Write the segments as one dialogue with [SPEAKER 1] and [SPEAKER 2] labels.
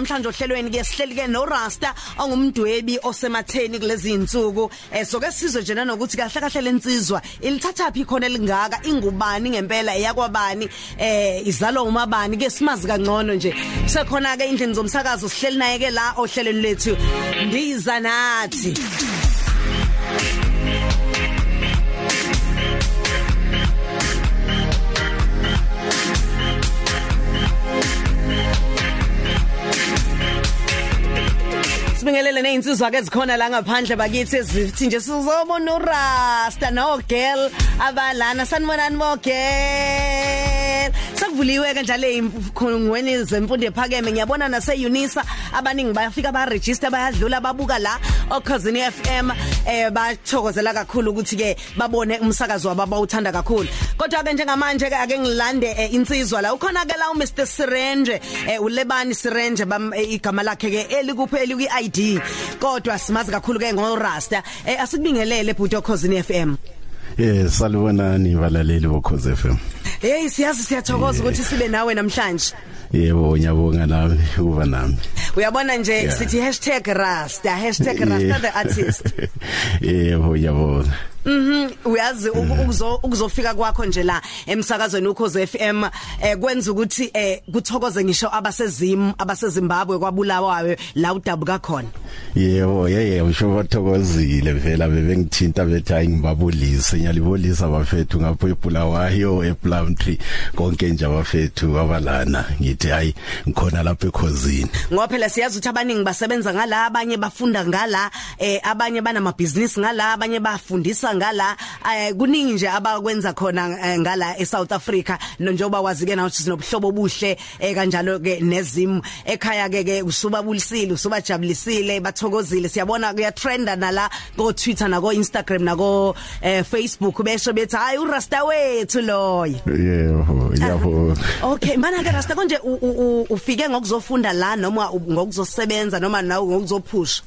[SPEAKER 1] namhlanje ohlelweni ke sihleli ke no Rasta ongumdwebi osematheni kulezi insuku eh soke sizwe nje nanokuthi kahle kahle lensizwa ilithathaphi khona elingaka? Ingubani ngempela? Eyakwabani? Eh izalo umabani? Ke simazi kangcono nje. Sekhona ke indlini zomsakazo sihleli naye ke la ohlelweni lethu ndiza nathi. Sibingelele nezinsizwa ke zikhona la ngaphandle bakithi ezithi nje sizobona uRasta no girl abalana. Sanibonani mo girl sakuvuliwe ke njalo ezikhungweni zemfundo ephakeme. Ngiyabona nase Unisa abaningi bayafika ba register bayadlula babuka la okhazini FM eh bathokozela kakhulu ukuthi ke babone umsakazo wabo abawuthanda kakhulu. Kodwa ke njengamanje ke ake ngilande eh, insizwa la. Ukhona ke la uMr Sirenje eh, ulebani Sirenje igama lakhe ke elikupheli kwi ID kodwa simazi kakhulu ke ngoRasta. Eh, asikubingelele bhuti okhazini FM
[SPEAKER 2] Eh salibonani balaleli bokhoze FM.
[SPEAKER 1] Hey siyazi siyathokoza ukuthi sibe nawe namhlanje.
[SPEAKER 2] Yebo ngiyabonga nami kuba nami.
[SPEAKER 1] Uyabona nje sithi #rasta #rasta the artist.
[SPEAKER 2] Yebo ngiyabonga.
[SPEAKER 1] Mhm uyazi ukuzo ukuzofika kwakho nje la emsakazweni ukhoze FM eh kwenza ukuthi eh kuthokoze ngisho abasezim abasezimbabwe kwabulawayo la udabuka khona.
[SPEAKER 2] Yebo yeye usho bathokozile vela bebengithinta bethi hayi ngibabulise ngiyalibolisa abafethu ngapho eBulawayo ePlumtree konke nje abafethu abalana ngithi hayi ngikhona lapha ekhosini
[SPEAKER 1] Ngoba phela siyazi ukuthi abaningi basebenza ngala abanye bafunda ngala eh abanye banamabhizinisi ngala abanye bafundisa ngala eh kuningi nje abakwenza khona ngala eSouth Africa. Njengoba wazi ke nathi sinobuhlobo obuhle eh kanjalo ke nezimo. Ekhaya ke ke usubabulisile usubajabulisile bathokozile. Siyabona kuya trenda nala ko Twitter nako Instagram nako eh Facebook. Besho bethi hayi uRasta wethu loyo.
[SPEAKER 2] Yebo yabo.
[SPEAKER 1] Okay mana ke Rasta konje ufike ngokuzofunda la noma ngokuzosebenza noma nawe ngokuzophusha?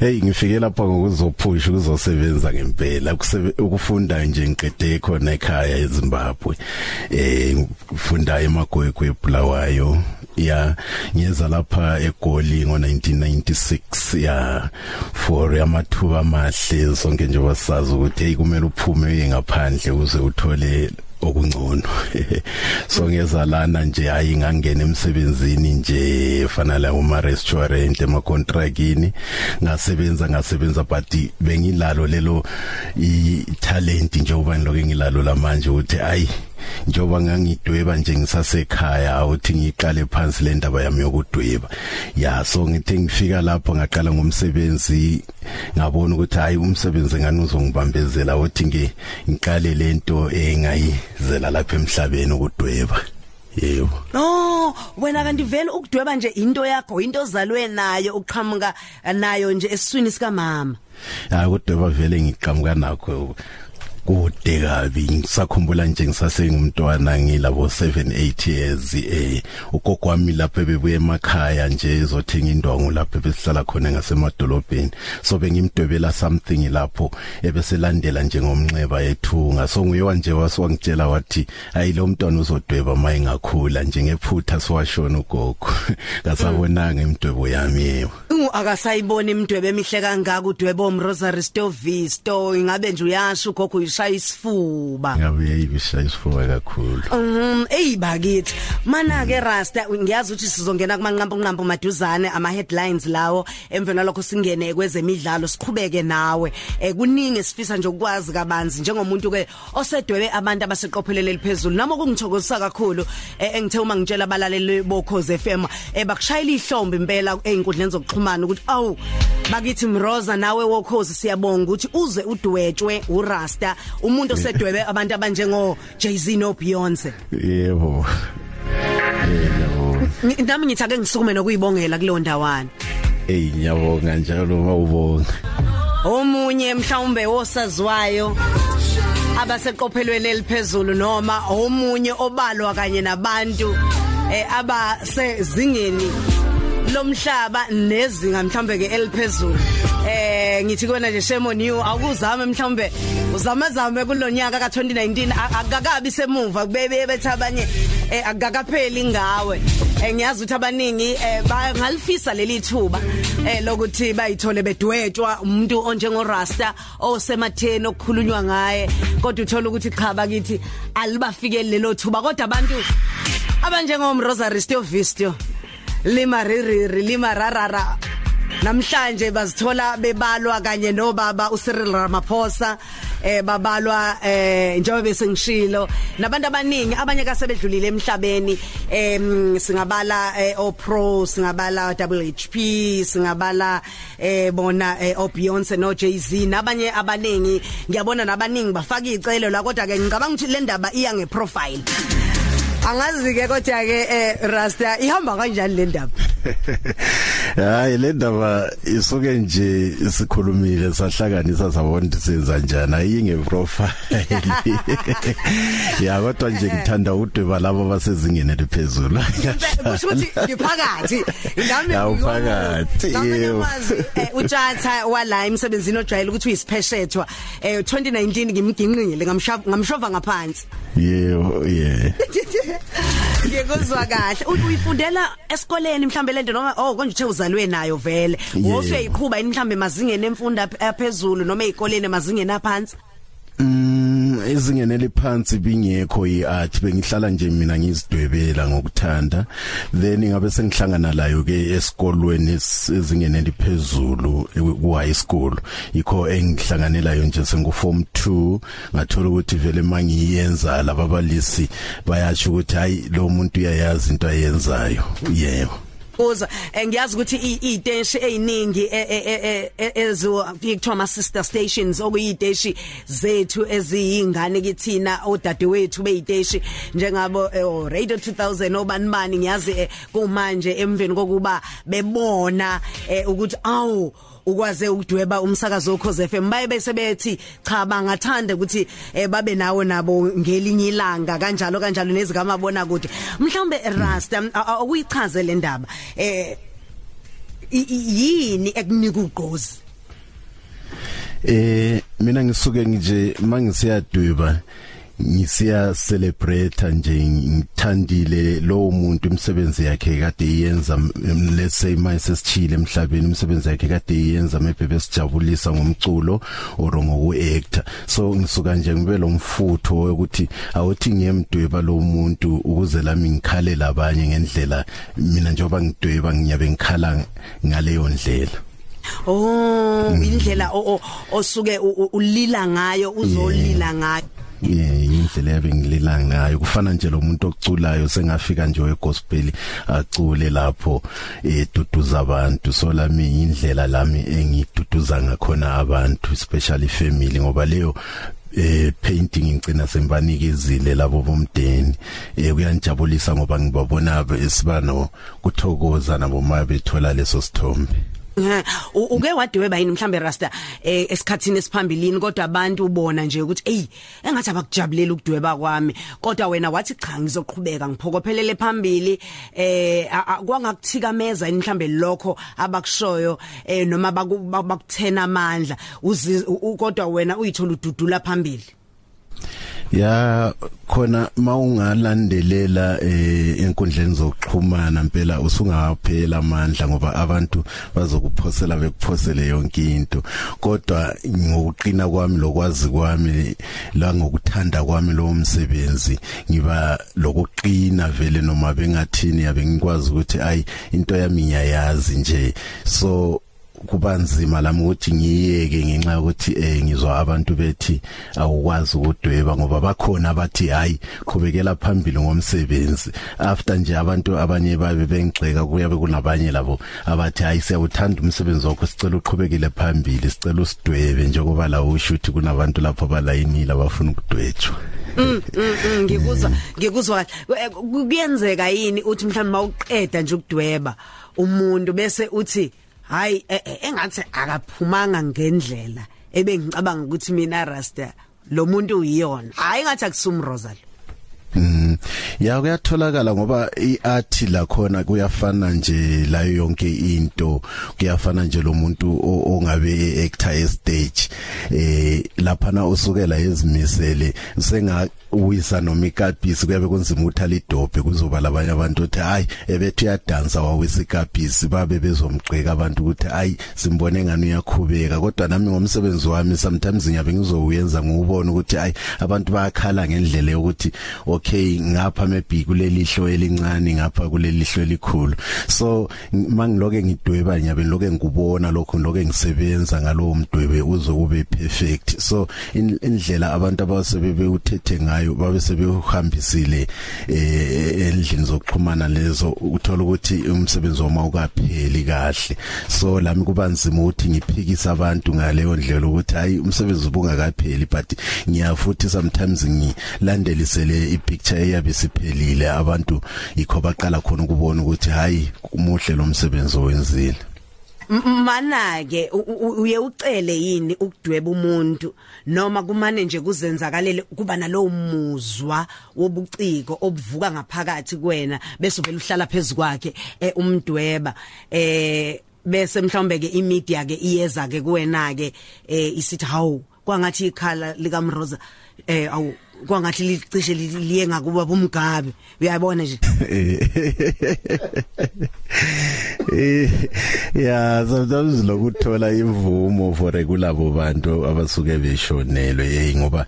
[SPEAKER 2] Hey ngifike lapha ngokuzophusha ukuzosebenza ngempela. Ukufunda nje ngiqede khona ekhaya eZimbabwe. Eh ngifunda emagwegwe eBulawayo. Ya ngiyeza lapha eGoli ngo1996 ya for amathuba amahle sonke nje wasazi ukuthi hey kumele uphume ngaphandle ukuze uthole okungcono so ngezalana nje hayi ngangena emsebenzini nje fana la uma restaurant ema contractini ngasebenza ngasebenza but bengilalo lelo i talent nje ubani lokho ngilalo lamanje ukuthi hayi njoba ngangidweba nje ngisasekhaya awuthi ngiqale phansi le ndaba yami yokudweba. Ya so ngithe ngifika lapho ngaqala ngomsebenzi ngabona ukuthi hayi umsebenzi ngani uzongibambezela uthi nge ngiqale lento engayizela lapha emhlabeni ukudweba. Yebo.
[SPEAKER 1] No wena kanti vele ukudweba nje into yakho into ozalwe nayo uqhamuka nayo nje esiswini sika mama
[SPEAKER 2] hayi ukudweba vele ngiqhamuka nakho. Kude kabi ngisakhumbula nje ngisasengumntwana ngilabo 7 8 years eh ugogo wami lapho bebuye emakhaya nje ezothenga indwangu lapho besihlala khona ngasemadolobheni. So bengimdwebela something lapho ebeselandela nje ngomnxeba ethunga so nguye nje waswangitshela wathi ayi lo mntwana uzodweba maye ngakhula nje ngephutha siwashona ugogo. Ngasabonanga imdwebo yami yebo.
[SPEAKER 1] Akasayibona imdwebo emihle kangaka udwebo omrosary stovisto ingabe nje uyasho ugogo uyishaya isifuba?
[SPEAKER 2] Ngabe yayibishaya isifuba kakhulu.
[SPEAKER 1] Mhm ey bakithi. Mana ke rasta ngiyazi ukuthi sizongena kumanqampo nqampo maduzane ama headlines lawo emvena lokho singene kwezemidlalo siqhubeke nawe. Eh kuningi sifisa nje ukwazi kabanzi njengomuntu ke osedwebe abantu abaseqophelele liphezulu noma kungithokozisa kakhulu engithe uma ngitshela abalaleli bokhoze FM ebakushayela ihlombe impela einkundleni zokuxhumana. Ukuthi awu bakithi Mroza nawe wokhozi siyabonga ukuthi uze udwetshwe uRasta umuntu osedwebe abantu abanjengo Jay-Z no Beyonce
[SPEAKER 2] yebo. Yebo.
[SPEAKER 1] Nami ngithi ake ngisukume nokuyibongela kuleyo ndawana.
[SPEAKER 2] Hey ngiyabonga njalo mawubonga.
[SPEAKER 1] Omunye mhlawumbe wosaziwayo abaseqophelweni eliphezulu noma omunye obalwa kanye nabantu eh abasezingeni lomhlaba nezinga mhlambe ke eliphezulu. Eh ngithi kuwena nje shame on you awukuzame mhlambe uzamazame kulonyaka ka2019 akakabi semuva kubebe bethi abanye eh akakapheli ngawe. Eh ngiyazi ukuthi abaningi eh bangalifisa leli thuba eh lokuthi bayithole bedwetshwa umuntu onjengo Rasta osematheni okukhulunywa ngaye. Kodwa uthola ukuthi cha bakithi alibafikele lelo thuba. Kodwa abantu abanjengom Rosary Stevistio lima riri lima rarara namhlanje bazithola bebalwa kanye nobaba uCyril Ramaphosa eh babalwa eh njengoba bese ngishilo nabantu abaningi abanye kasebedlulile emhlabeni em singabala eh, o Pro singabala WHP singabala eh bona eh, o Beyonce no Jay-Z nabanye abaningi. Ngiyabona nabaningi bafaka icelo la kodwa ke ngicabanga ukuthi le ndaba iya ngeprofile. Angazi ke kodwa ke eh Rasta ihamba kanjani le ndaba?
[SPEAKER 2] Hayi le ndaba isuke nje sikhulumile sahlanganisa sabona ukuthi senza njani. Ayinge profile ya kodwa nje ngithanda udweba labo basezingene liphezulu
[SPEAKER 1] kusho ukuthi ngiphakathi ngami
[SPEAKER 2] Awuphakathi, yebo.
[SPEAKER 1] utshatha wala emsebenzini ojwayele ukuthi uyisipheshethwa eh 2019 ngimginqile ngamshova ngaphansi.
[SPEAKER 2] Yebo yeah
[SPEAKER 1] ngikuzwa kahle U- uyifundela esikoleni mhlambe lento noma oh konje uthe uzalwe nayo vele.
[SPEAKER 2] Yeah.
[SPEAKER 1] wosuyayiqhuba yini? Mhlambe mazingene emfunda aphezulu noma ezikoleni mazingene aphansi
[SPEAKER 2] Mm ezingene liphansi bingekho iart. Bengihlala nje mina ngizidwebela ngokuthanda. Then ngabe sengihlangana layo ke esikolweni es- ezingene liphezulu ku high school. Ikho engihlanganelayo nje sengu form 2 ngathola ukuthi vele mangiyenza lababalisi bayasho ukuthi hayi lo muntu uyayazi into ayenzayo. Yebo.
[SPEAKER 1] Kuza eh, ngiyazi ukuthi i- iy'teshi ey'ningi e- e- e- e- ezo kuthiwa ama-sister stations okuyiy'teshi zethu eziyingane kithina odadewethu bey'teshi njengabo eh, o radio 2000 obani bani ngiyazi eh, kumanje emveni kokuba bebona eh, ukuthi awu ukwaze ukudweba umsakazo wokhoze FM baye bese bethi cha bangathanda ukuthi eh, babe nawo nabo ngelinye ilanga kanjalo kanjalo nezikamabona kude mhlawumbe Rasta akuyichaze le ndaba eh i- i- yini ekunika ugqozi?
[SPEAKER 2] Eh mina ngisuke nje mangisiyadweba ngisiya celebrate nje ngithandile lo muntu imisebenzi yakhe kade iyenza mm, let's say mayesesichile emhlabeni imisebenzi yakhe kade iyenza maybe besijabulisa ngomculo or ngokuactor. So ngisuka nje ngibe lo mfutho ukuthi awuthi ngiyemdweba lo muntu ukuze lami ngikhale labanye ngendlela mina njengoba ngidweba ngiyabe ngikhala ngaleyo ndlela.
[SPEAKER 1] Oh indlela o- o- osuke ulila ngayo uzolila ngayo.
[SPEAKER 2] Yeah. Indlela yabe ngilila ngayo kufana nje lo muntu oculayo sengafika nje wegospel acule lapho eduduza abantu. So lami indlela lami engiduduza ngakhona abantu especially family ngoba leyo eh painting ngicina sembanikezile labo bomdeni eh kuyanjabulisa ngoba ngibabona esibano kuthokoza nabo mabethola leso sithombe.
[SPEAKER 1] Uke wadweba yini mhlambe Rasta eh esikhathini esiphambilini kodwa abantu ubona nje ukuthi ey engathi abakujabulela ukudweba kwami. Kodwa wena wathi cha ngizoqhubeka ngiphokophelele phambili. Eh kwangakuthikameza mhlambe lokho abakushoyo eh noma baku- ba- bakuthena amandla. Kodwa wena uyithola ududula phambili?
[SPEAKER 2] Ya khona mawungalandelela eh enkundleni zokuxhumana impela usungaphela amandla ngoba abantu bazokuphosela bekuphosele yonke into. Kodwa ngokuqina kwami lokwazi kwami la ngokuthanda kwami lo msebenzi ngiba lokuqina vele noma bengathini yabe ngikwazi ukuthi ayi into yami ngiyayazi nje. So kubanzima lami ukuthi ngiyeke ngenxa yokuthi eh ngizwa abantu bethi awukwazi ukudweba ngoba bakhona abathi hayi qhubekela phambili ngomsebenzi after nje abantu abanye babe bengixeka kuyabe kunabanye labo abathi hayi siyawuthanda umsebenzi wakho sicela uqhubekele phambili sicela usidwebe njengoba la usho ukuthi kunabantu lapho balayinile abafuna ukudwetshwa
[SPEAKER 1] Mm, mm, mm, ngikuzwa ngikuzwa kahle. Eh, kuyenzeka yini uthi mhlawumbe mawuqeda nje ukudweba umuntu bese uthi hayi eh, eh, engathi akaphumanga ngendlela ebengicabanga ukuthi mina Rasta lo muntu uyiyona. Hayi ngathi akusum Rosal
[SPEAKER 2] Mm. Ya kuyatholakala ngoba iart la khona kuyafana nje layo yonke into. Kuyafana nje lo muntu ongabe actor stage eh lapha na usukela ezimisele senga uyisa noma ikapisi kuyabe kunzima ukuthi alidobhe kuzoba labanye abantu ukuthi hayi ebethu uyadansa wawisa ikapisi. Babe bezomgqeka abantu ukuthi hayi simbone ngani uyakhubeka. Kodwa nami ngomsebenzi wami sometimes ngiyabe ngizowuyenza ngubona ukuthi hayi abantu bayakhala ngendlela yokuthi okay ngapha maybe kuleli hlo elincane ngapha kuleli hlo elikhulu. So mangiloke ngidweba nyabe loke ngikubona lokho loke ngisebenza ngalowo mdwebe uze kube perfect. So indlela abantu abasebebe uthethe ngayo babe sebehambisile eh endlini zokuxhumana lezo uthola ukuthi umsebenzi wama ukapheli kahle. So lami kuba nzima ukuthi ngiphikise abantu ngaleyo ndlela ukuthi hayi umsebenzi ubungakapheli but ngiyafuthi sometimes ngilandelisele ipicture eyabe siphelile abantu yikho baqala khona ukubona ukuthi hayi umuhle lo msebenzi owenzile.
[SPEAKER 1] Mana ke uye ucele yini ukudweba umuntu? Noma kumane nje kuzenzakalele kuba nalowo muzwa wobuciko obuvuka ngaphakathi kuwena bese uvela uhlala phezukwakhe umdweba. Eh bese mhlawumbe ke imedia ke iyeza ke kuwena ke eh isithi hawu kwangathi ikhala lika Mroza eh awu kwangathi licishe liye ngakuba bomgabe uyabona nje?
[SPEAKER 2] Eh ya sometimes lokuthola imvumo for kulabo bantu abasuke beshonelwe hey ngoba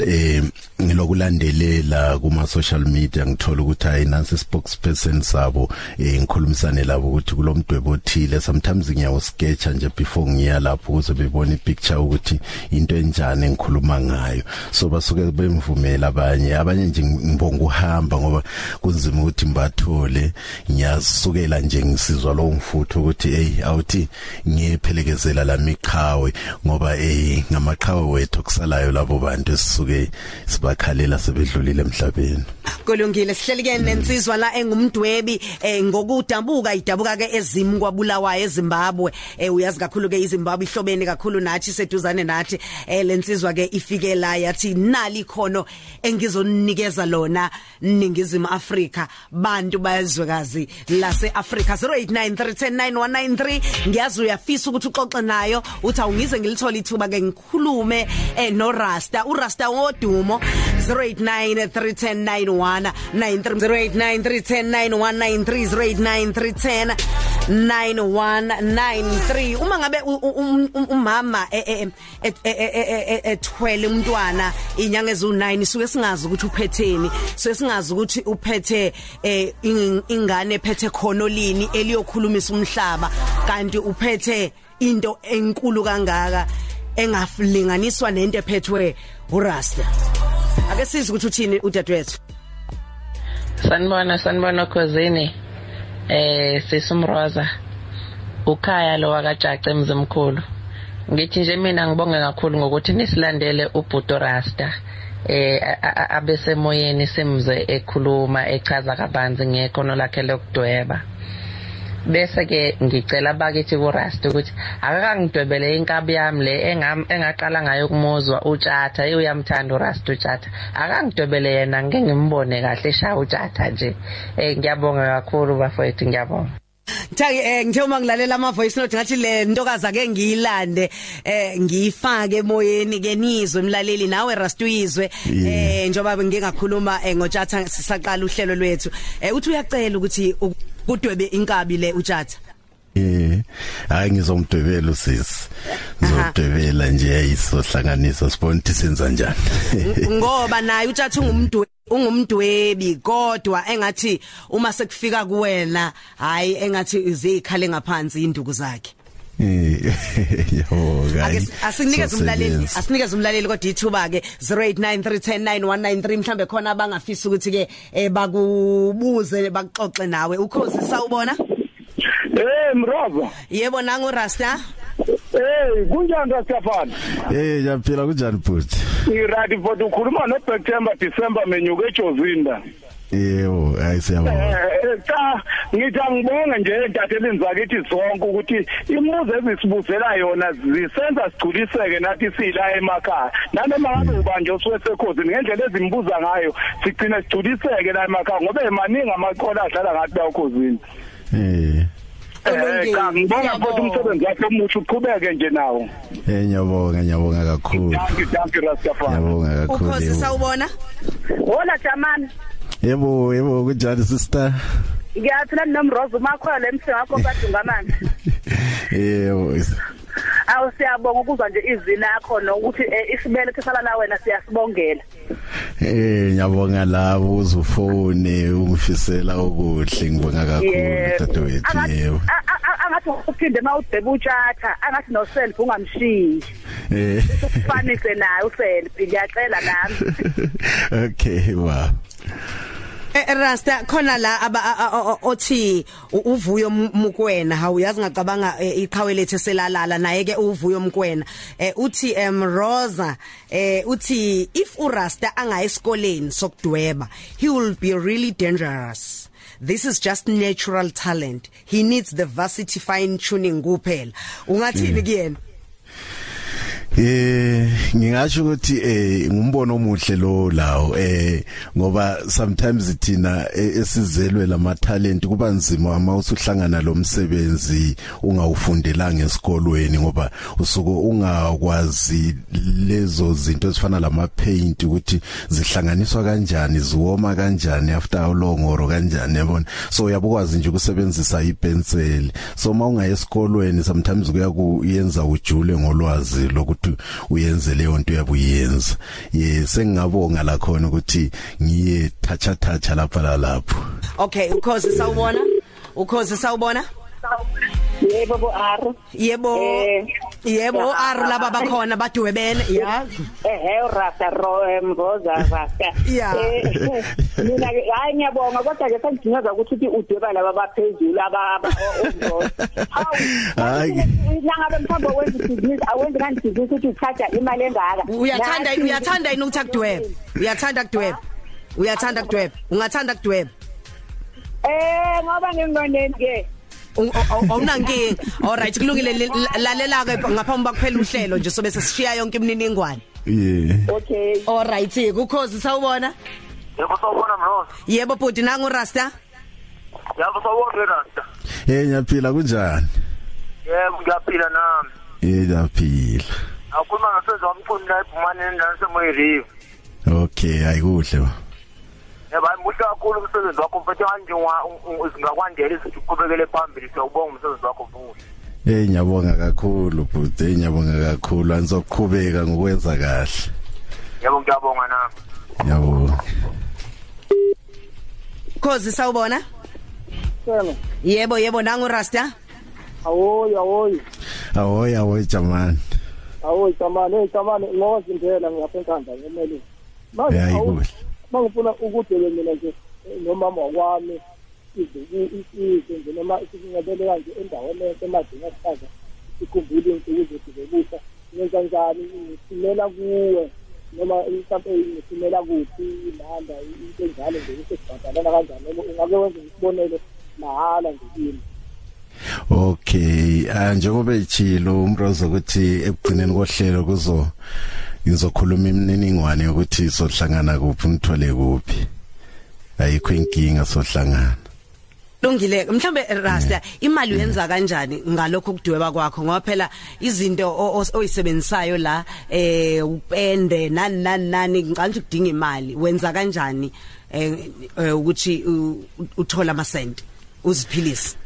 [SPEAKER 2] eh ngilokulandelela kuma social media ngithola ukuthi hayi nansi spokesperson sabo eh ngikhulumisane labo ukuthi kulomdwebo othile. Sometimes ngiyawusketcha nje before ngiya lapho ukuze bebone ipicture ukuthi into enjani engikhuluma ngayo. So basuke bemvumela abanye. Abanye nje ngibonga uhamba ngoba kunzima ukuthi mbathole ngiyasukela nje ngisizwa lo mfutho ukuthi hey awuthi ngiyephelekezela lamiqhawe ngoba eh ngamaqhawe wethu kusalayo labo bantu esisuke sibakhalela sebedlulile emhlabeni.
[SPEAKER 1] Kulungile sihleli ke nensizwa la engumdwebi eh ngokudabuka idabuka ke ezimu kwabulawayo eZimbabwe. Eh uyazi kakhulu ke iZimbabwe ihlobene kakhulu nathi seduzane nathi. Eh lensizwa ke ifike la yathi nali khono engizonikeza lona ningizimu Afrika. Bantu bayazwekazi lase Africa 0893109193 ngiyazi uyafisa ukuthi uxoxe nayo uthi awungize ngilithola ithuba ke ngikhulume no Rasta uRasta wodumo 08931091 0893109193. 0893109193 uma ngabe umama ethwele umntwana inyanga ezu9 suke singazi ukuthi uphetheni suke singazi ukuthi uphethe ingane ephethe khono lini eliyokhulumisa umhlaba kanti uphethe into enkulu kangaka engalinganiswa nento ephethwe uRasta. Ake sizi ukuthi uthini udadewethu?
[SPEAKER 3] Sanibona sanibona khosini eh sisumroza ukhaya lo wakajaca emzimkhulu ngithi nje mina ngibonge kakhulu ngokuthi nisilandele ubhuto Rasta eh abesemoyeni simze ekhuluma echaza kabanzi ngekhono lakhe lokudweba. Bese ke ngicela bakithi kuRasta ukuthi akakangidwebele inkabi yami le engaqala ngayo ukumuzwa utshatha. Uyamthanda uRasta utshatha. Akangidwebele yena ngeke ngimbone kahle eshaya utshatha nje. Eh ngiyabonga kakhulu bafowethu ngiyabonga.
[SPEAKER 1] Thaki eh ngithe uma ngilalela ama voice note ngathi le ntokazi ake ngiyilande eh ngiyifake emoyeni ke nizwe emlaleli nawe rastuyizwe eh njoba ngingakhuluma ngotshatha sisaqala uhlelo lwethu. Eh uthi uyacela ukuthi kudwebe inkabi le utshatha
[SPEAKER 2] Eh hayi ngizomdwebela usisi. Ngizodwebela nje ayisohlanganisa sibone ukuthi senza njani.
[SPEAKER 1] Ngoba naye utshatha ungumdwebi ungumdwebi kodwa engathi uma sekufika kuwena hayi engathi izikhale ngaphansi induku zakhe.
[SPEAKER 2] Eh yabo guys
[SPEAKER 1] asinikeze umlaleli asinikeze umlaleli kodwa ithuba ke 0893109193 mhlambe khona abangafisa ukuthi ke bakubuze bakuxoxe nawe. Ukhosi sawubona?
[SPEAKER 4] Eh mroza
[SPEAKER 1] Yebo nangu Rasta?
[SPEAKER 4] Eh kunjani Rastafani
[SPEAKER 2] Eh yaphila kunjani bhuti
[SPEAKER 4] Iradi for ukhuluma no September December menyuke eJozinda
[SPEAKER 2] Yebo hayi siyabona
[SPEAKER 4] Eh cha ngithi angibonge nje entathelini zakithi zonke ukuthi imibuzo ezisibuzela yona zisenza sigculiseke nathi sila emakhaya. Nanoma ngabe ubanje usuke sekhosini ngendlela ezimbuza ngayo sigcina sigculiseke la emakhaya ngoba emaningi amaqola adlala ngathi bayokhosini
[SPEAKER 2] eh.
[SPEAKER 4] Eh cha ngibonga futhi umsebenzi wakho omuhle uqhubeke nje nawo.
[SPEAKER 2] Eh ngiyabonga ngiyabonga kakhulu.
[SPEAKER 4] Thank you thank you Rastafari.
[SPEAKER 2] Ngiyabonga kakhulu
[SPEAKER 1] ukhosi
[SPEAKER 2] yebo.
[SPEAKER 1] sawubona
[SPEAKER 5] Hola Jamani.
[SPEAKER 2] Yebo yebo kunjani sister
[SPEAKER 5] Ngiyathula nomrozo umakhwele emhlenge wakho kadunga manje.
[SPEAKER 2] yebo
[SPEAKER 5] Awu siyabonga ukuzwa nje izwi lakho nokuthi eh, isibele kesala la wena siyasibongela.
[SPEAKER 2] eh ngiyabonga labo uzufone ungifisela okuhle ngibonga kakhulu dadewethu yebo
[SPEAKER 5] Angathi uphinde mawudeba utshatha angathi no self ungamshiyi.
[SPEAKER 2] eh
[SPEAKER 5] Ufanise naye uself ngiyacela nami.
[SPEAKER 2] okay wow
[SPEAKER 1] Rasta khona la aba othi uvuyo mukwena hawuyazi ngacabanga eh, iqhawe lethe selalala naye ke uvuyo mkwena eh uthi em Rosa eh uthi if uRasta anga esikoleni sokudweba he will be really dangerous This is just natural talent. He needs the varsity fine tuning kuphela. Ungathini kuyena?
[SPEAKER 2] Eh ngingasho ukuthi eh ngumbono omuhle lo lawo eh ngoba sometimes thina eh, esizelwe lama talent kuba nzima uma usuhlangana lo msebenzi ungawufundelanga esikolweni ngoba usuke ungakwazi lezo zinto ezifana lama paint ukuthi zihlanganiswa kanjani ziwoma kanjani after how long or kanjani yabona? So uyabukwazi nje ukusebenzisa ipencil. So mawungaye esikolweni sometimes kuyakuyenza ujule ngolwazi lokuthi uyenze leyo nto uyabuyenza ye sengingabonga la khona ukuthi ngiye thatcha thatcha lapha lalapho
[SPEAKER 1] Okay, ukhosi sawubona? Ukhosi sawubona?
[SPEAKER 5] Yebo bo Aro.
[SPEAKER 1] Yebo.
[SPEAKER 5] Eh,
[SPEAKER 1] Yebo ar laba bakhona badwebene ya.
[SPEAKER 5] Eh Rasta ro Mroza Rasta.
[SPEAKER 1] Ya.
[SPEAKER 5] Eh, Mina hayi ngiyabonga kodwa ke sengijinyaza ukuthi uthi udweba laba baphezulu aba.
[SPEAKER 2] Hayi.
[SPEAKER 5] Nangabe mthambo wenza business awenze kanti business uthi uthatha imali engaka.
[SPEAKER 1] Uyathanda uyathanda ini ukuthi akudwebe? Uyathanda kudweba? Uyathanda kudweba? Ungathanda kudweba?
[SPEAKER 5] Eh ngoba ngingondeni ke.
[SPEAKER 1] Awunankinga. Alright kulungile lalela ke ngaphambi bakuphela uhlelo nje sobe sesishiya yonke imininingwane.
[SPEAKER 2] yeah
[SPEAKER 5] Okay.
[SPEAKER 1] Alright ukhosi sawubona?
[SPEAKER 6] Yebo sawubona Mroza.
[SPEAKER 1] Yebo bhuti nangu Rasta.
[SPEAKER 6] Yebo sawubona Rasta.
[SPEAKER 2] hey ngiyaphila kunjani
[SPEAKER 6] Yebo ngiyaphila nami.
[SPEAKER 2] eh ngiyaphila
[SPEAKER 6] Akhuluma ngasenza umculo la eBhumane endaweni semoyirive.
[SPEAKER 2] okay ayikuhle ba
[SPEAKER 6] Yebo muhle kakhulu umsebenzi wakho mfethu kanje ungakwandela izinto uqhubekele phambili siyawubonga umsebenzi wakho futhi.
[SPEAKER 2] Eh ngiyabonga kakhulu bhuti eh ngiyabonga kakhulu anizoqhubeka ngokwenza kahle
[SPEAKER 6] Yebo ngiyabonga nami.
[SPEAKER 2] ngiyabonga
[SPEAKER 1] Khosi sawubona?
[SPEAKER 5] Sema.
[SPEAKER 1] Yebo yebo nangu Rasta.
[SPEAKER 5] Awoy awoy.
[SPEAKER 2] awoy awoy jamani
[SPEAKER 5] Awoy tamane, hey tamane ngozi ngela ngiyaphekanda ngemeli.
[SPEAKER 2] eh ayikuhle
[SPEAKER 5] mangifuna ukudele mina nje eh, nomama wami izwe nje noma isincebele kanje endaweni emadini asichaza ikhumbule insuku zethu zobusa ngenza njani ngithumela kuwe noma mhlawumbe ngithumela kuphi nanda into enjalo nje ukuthi sibhadalana kanjani noma ungabe wenza isibonelo mahala nje kimi.
[SPEAKER 2] Okay, ah njengoba echilo umrozo ukuthi ekugcineni kohlelo kuzo ngizokhuluma imininingwane yokuthi sohlangana kuphi ngithole kuphi. Ayikho inkinga sohlangana.
[SPEAKER 1] Lungile mhlambe Rasta imali uyenza kanjani ngalokho kudweba kwakho ngoba phela izinto oyisebenzisayo la eh upende nani nani nani ngicela ukudinga imali wenza kanjani eh eh, ukuthi uthola amasenti uziphilise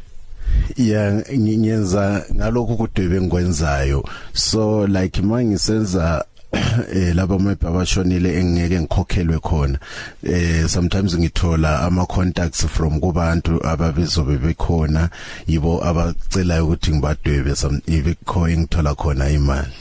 [SPEAKER 2] Yeah, ngi- ngiyenza ngalokho kudwebe ngikwenzayo. So like mangisenza eh laba maybe abashonile engeke ngikhokhelwe khona. Eh sometimes ngithola ama contacts from kubantu ababezobe bekhona. Yibo abacelayo ukuthi ngibadwebe some ibekho engithola khona imali.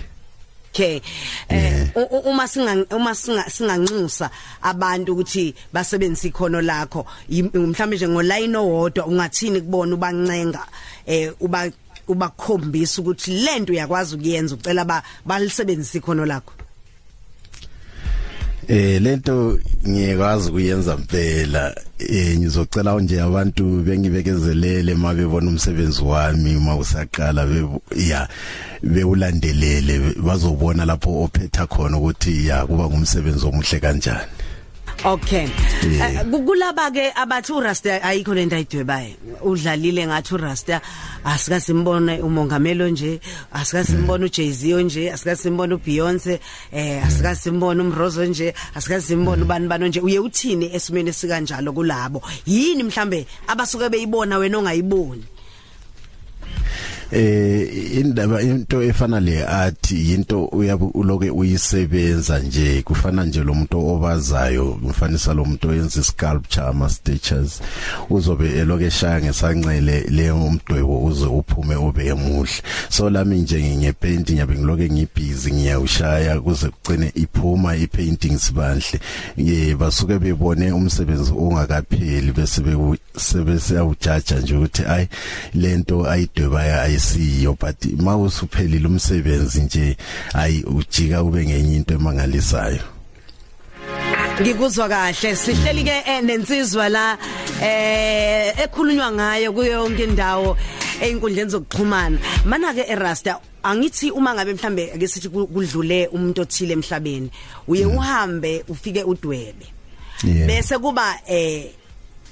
[SPEAKER 1] Okay eh uma singa uma singa singanxusa abantu ukuthi basebenzise ikhono lakho mhlawumbe nje ngoline owodwa ungathini kubona ubancenga eh uba ubakhombisa ukuthi lento uyakwazi ukuyenza ucela ba balisebenzise ikhono lakho.
[SPEAKER 2] Eh lento ngiyekwazi kuyenza impela eh ngizocela nje abantu bengibekezelele mabebona umsebenzi wami uma usaqala be ya bewulandelele bazobona lapho ophetha khona ukuthi ya kuba ngumsebenzi omuhle kanjani.
[SPEAKER 1] Okay. Eh, Kulaba ke abathi uRasta ayikho lento ayidwebayo. Udlalile ngathi uRasta asikasimbone umongamelo nje, asikasimbone uJay-Z nje, asikasimbone uBeyoncé, eh asikasimbone umrozo nje, asikasimbone ubani bani nje. Uye uthini esimene sikanjalo kulabo? Yini mhlambe abasuke beyibona wena ongayiboni?
[SPEAKER 2] Eh indaba into efana le art into uyabe uloke uyisebenza nje kufana nje lo muntu obazayo kufanisa lo muntu oyenza sculpture ama statues uzobe eloke shaya ngesancele leyo umdwebo uze uphume ube emuhle so lami nje ngepaint ngiyabe ngiloke ngibhizi ngiyawushaya kuze kugcine iphuma ipainting sibanhle ye basuke bebone umsebenzi ongakapheli bese sebese awujaja nje ukuthi ay lento ayidwebaya ayisiyo but mawusuphelile umsebenzi nje ayi ujika ube ngenye into emangalisayo.
[SPEAKER 1] Ngikuzwa kahle. Sihleli ke eh, nensizwa la eh ekhulunywa ngayo kuyo yonke indawo einkundleni zokuxhumana. Mana ke eRasta angithi uma ngabe mhlambe ake sithi kudlule umuntu othile emhlabeni uye uhambe ufike udwebe. Bese kuba eh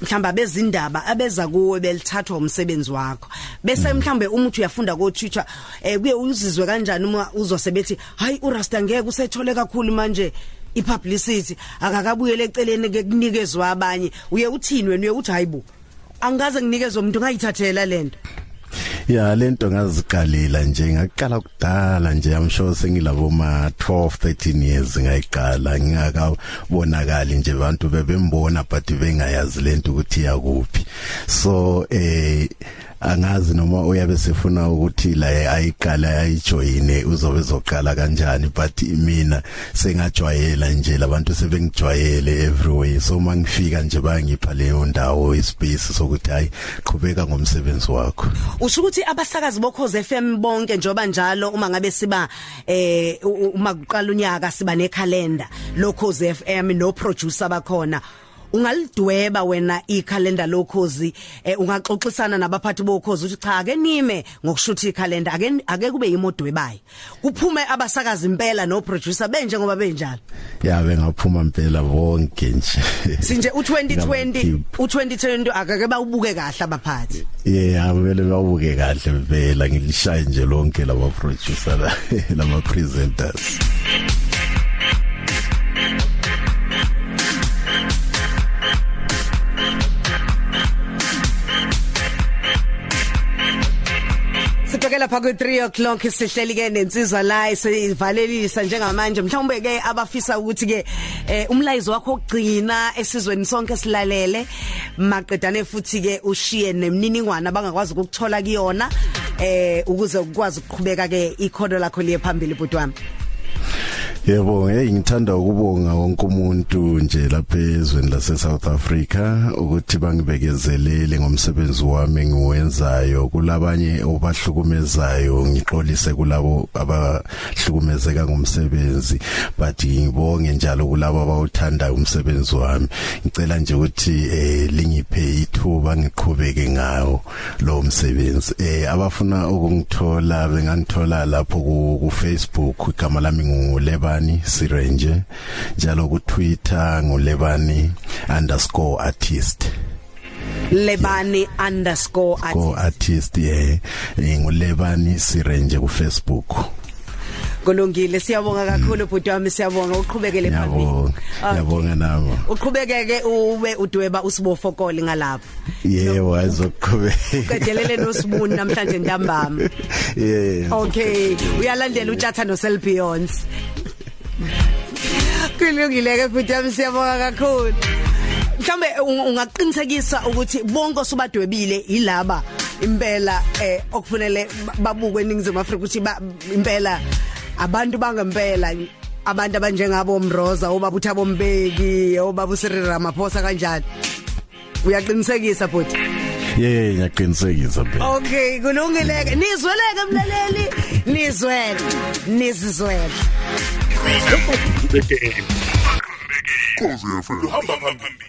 [SPEAKER 1] mhlamba bezindaba abeza kuwe belithathwa umsebenzi wakho. Bese mhlambe umuthi uyafunda ko Twitter eh kuye uzizwe kanjani uma uzosebethi hayi uRasta ngeke usethole kakhulu manje ipublicity akakabuyele eceleni ke kunikezwa abanye. Uye uthini wena? Uye uthi hayibo angaze nginikezwe umuntu ngayithathela lento
[SPEAKER 2] ya lento ngaziqalela nje ngaqala kudala nje i'm sure sengilabo ma 12 13 years ngayiqala ngingakabonakali nje abantu bebembona but bengayazi lento ukuthi yakuphi so eh angazi noma uyabe sefuna ukuthi la ayiqala ayijoyine uzobe zoqala kanjani but mina sengajwayela nje labantu sebengijwayele everywhere so mangifika nje bayangipha leyo ndawo ispace sokuthi hayi qhubeka ngomsebenzi wakho.
[SPEAKER 1] Usho ukuthi abasakazi bokhoze FM bonke njoba njalo uma ngabe siba eh u- uma kuqala unyaka siba nekhalenda lokhoze FM no producer bakhona. Ungalidweba wena ikhalenda lokhozi eh, ungaxoxisana nabaphathi bokhozi uthi cha ake nime ngokushutha ikhalenda ake ake kube yimodwebayo kuphume abasakazi impela no producer benje ngoba benjalo.
[SPEAKER 2] Ya bengaphuma impela bonke nje.
[SPEAKER 1] Sinje u2020
[SPEAKER 2] Ngabakhiphi.
[SPEAKER 1] u2020 akake bawubuke kahle abaphathi.
[SPEAKER 2] Yeah vele bawuke kahle vela ngilishaye nje lonke laba producer la lama presenters
[SPEAKER 1] Sibhekela pha ku 3 o'clock sihleli ke nensizwa la sivalelisa njengamanje. Mhlawumbe ke abafisa ukuthi ke eh, umlayizo wakho ogcina esizweni sonke silalele. Maqedane futhi ke ushiye nemniningwane abangakwazi ukuthola kuyona eh ukuze ukwazi ukuqhubeka ke ikhono lakho liye phambili bhuti wami
[SPEAKER 2] Yebo, hey ngithanda ukubonga wonke umuntu nje lapha ezweni lase South Africa ukuthi bangibekezelele ngomsebenzi wami engiwenzayo. Kulabanye obahlukumezayo ngixolise kulabo abahlukumezeka ngomsebenzi. But ngibonge njalo kulabo abawuthanda umsebenzi wami. Ngicela nje ukuthi eh lingiphe ithuba ngiqhubeke ngawo lo msebenzi. Eh abafuna ukungithola bengangithola lapho ku, Facebook igama lami ngulebani sirenje njalo ku Twitter ngulebani_artist
[SPEAKER 1] lebani underscore
[SPEAKER 2] ko
[SPEAKER 1] artist.
[SPEAKER 2] artist eh ngulebani sirenje ku Facebook
[SPEAKER 1] kulungile siyabonga kakhulu bhuti wami siyabonga. Uqhubekele phambili.
[SPEAKER 2] Yabonga
[SPEAKER 1] Okay.
[SPEAKER 2] yabonga nabo.
[SPEAKER 1] Uqhubekeke ube udweba usibofokoli ngalapho
[SPEAKER 2] yebo ayizoqhubeka
[SPEAKER 1] uqedelele nosibuni namhlanje ntambama.
[SPEAKER 2] Yeah
[SPEAKER 1] okay uyalandela utshatha no Selbeyonce kulungile ke futhi yami siyabonga kakhulu. Mhlambe un- ungaqinisekisa ukuthi bonke osubadwebile ilaba impela eh okufanele ba- babukwe eningizimu Afrika ukuthi ba- impela abantu bangempela abantu abanjengabo Mroza obaba uThabo Mbeki obaba uSiril Ramaphosa kanjani? Uyaqinisekisa futhi?
[SPEAKER 2] Yeah ngiyaqinisekisa phela
[SPEAKER 1] Okay kulungileke. Nizweleke mlaleli. Nizwele. Nizizwele.
[SPEAKER 7] Kuhamba phambili.